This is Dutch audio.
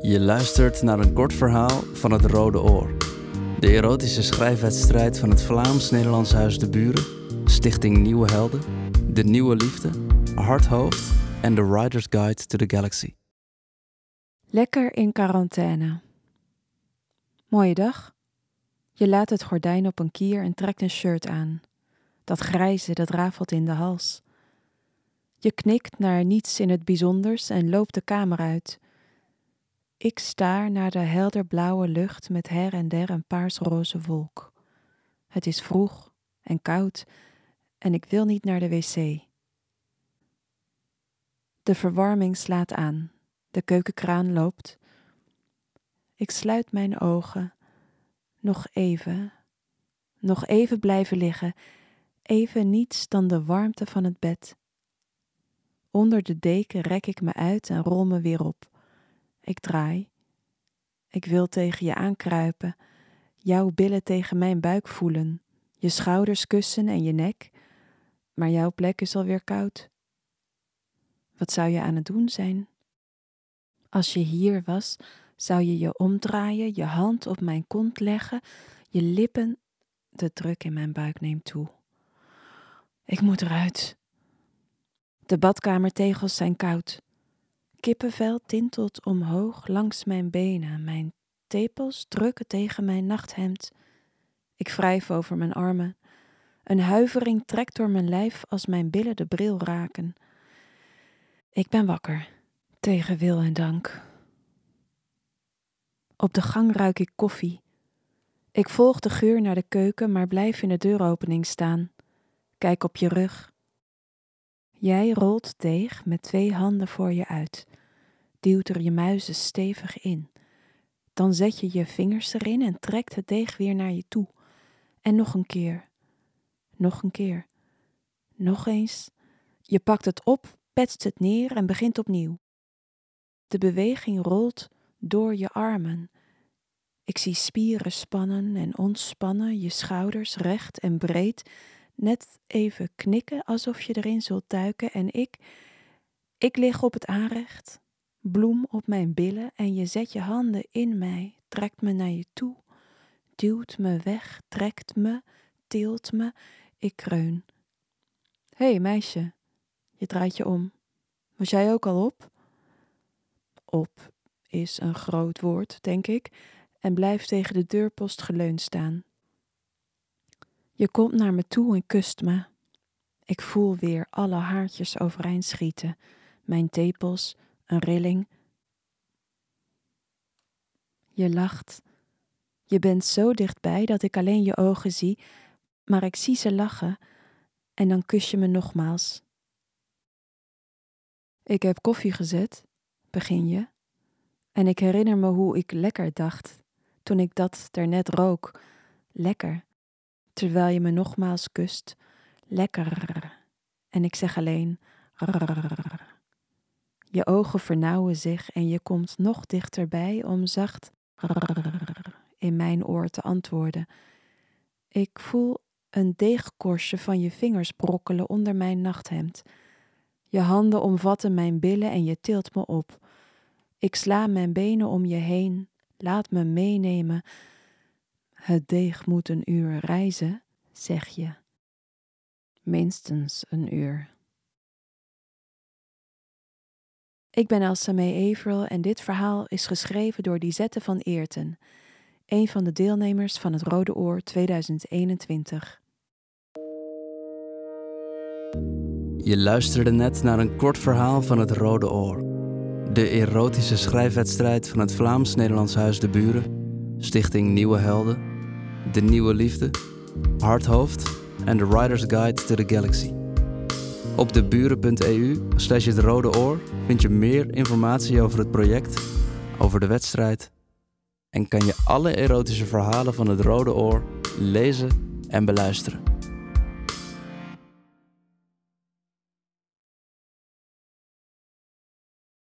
Je luistert naar een kort verhaal van het Rode Oor. De erotische schrijfwedstrijd van het Vlaams-Nederlands Huis de Buren, Stichting Nieuwe Helden, De Nieuwe Liefde, Hardhoofd en The Rider's Guide to the Galaxy. Lekker in quarantaine. Mooie dag. Je laat het gordijn op een kier en trekt een shirt aan. Dat grijze, dat rafelt in de hals. Je knikt naar niets in het bijzonders en loopt de kamer uit. Ik staar naar de helderblauwe lucht met her en der een paarsroze wolk. Het is vroeg en koud en ik wil niet naar de wc. De verwarming slaat aan. De keukenkraan loopt. Ik sluit mijn ogen. Nog even. Nog even blijven liggen. Even niets dan de warmte van het bed. Onder de deken rek ik me uit en rol me weer op. Ik draai. Ik wil tegen je aankruipen, jouw billen tegen mijn buik voelen, je schouders kussen en je nek, maar jouw plek is alweer koud. Wat zou je aan het doen zijn? Als je hier was, zou je je omdraaien, je hand op mijn kont leggen, je lippen. De druk in mijn buik neemt toe. Ik moet eruit. De badkamertegels zijn koud. Kippenvel tintelt omhoog langs mijn benen, mijn tepels drukken tegen mijn nachthemd. Ik wrijf over mijn armen. Een huivering trekt door mijn lijf als mijn billen de bril raken. Ik ben wakker, tegen wil en dank. Op de gang ruik ik koffie. Ik volg de geur naar de keuken, maar blijf in de deuropening staan. Kijk op je rug. Jij rolt deeg met twee handen voor je uit, duwt er je muizen stevig in. Dan zet je je vingers erin en trekt het deeg weer naar je toe. En nog een keer, nog een keer, nog eens. Je pakt het op, petst het neer en begint opnieuw. De beweging rolt door je armen. Ik zie spieren spannen en ontspannen, je schouders recht en breed net even knikken alsof je erin zult duiken en ik, ik lig op het aanrecht, bloem op mijn billen en je zet je handen in mij, trekt me naar je toe, duwt me weg, trekt me, tilt me, ik kreun. Hé hey, meisje, je draait je om. Was jij ook al op? Op is een groot woord, denk ik, en blijft tegen de deurpost geleund staan. Je komt naar me toe en kust me. Ik voel weer alle haartjes overeind schieten, mijn tepels, een rilling. Je lacht. Je bent zo dichtbij dat ik alleen je ogen zie, maar ik zie ze lachen en dan kus je me nogmaals. Ik heb koffie gezet, begin je, en ik herinner me hoe ik lekker dacht toen ik dat daarnet rook. Lekker terwijl je me nogmaals kust. Lekker. En ik zeg alleen. Rrr. Je ogen vernauwen zich en je komt nog dichterbij om zacht in mijn oor te antwoorden. Ik voel een deegkorstje van je vingers brokkelen onder mijn nachthemd. Je handen omvatten mijn billen en je tilt me op. Ik sla mijn benen om je heen, laat me meenemen het deeg moet een uur reizen, zeg je. Minstens een uur. Ik ben Elsa May Averill en dit verhaal is geschreven door Lisette van Eerten, een van de deelnemers van het Rode Oor 2021. Je luisterde net naar een kort verhaal van het Rode Oor. De erotische schrijfwedstrijd van het Vlaams-Nederlands Huis de Buren, Stichting Nieuwe Helden de Nieuwe Liefde, Hardhoofd en The Rider's Guide to the Galaxy. Op deburen.eu slash het rode oor vind je meer informatie over het project, over de wedstrijd en kan je alle erotische verhalen van het Rode Oor lezen en beluisteren.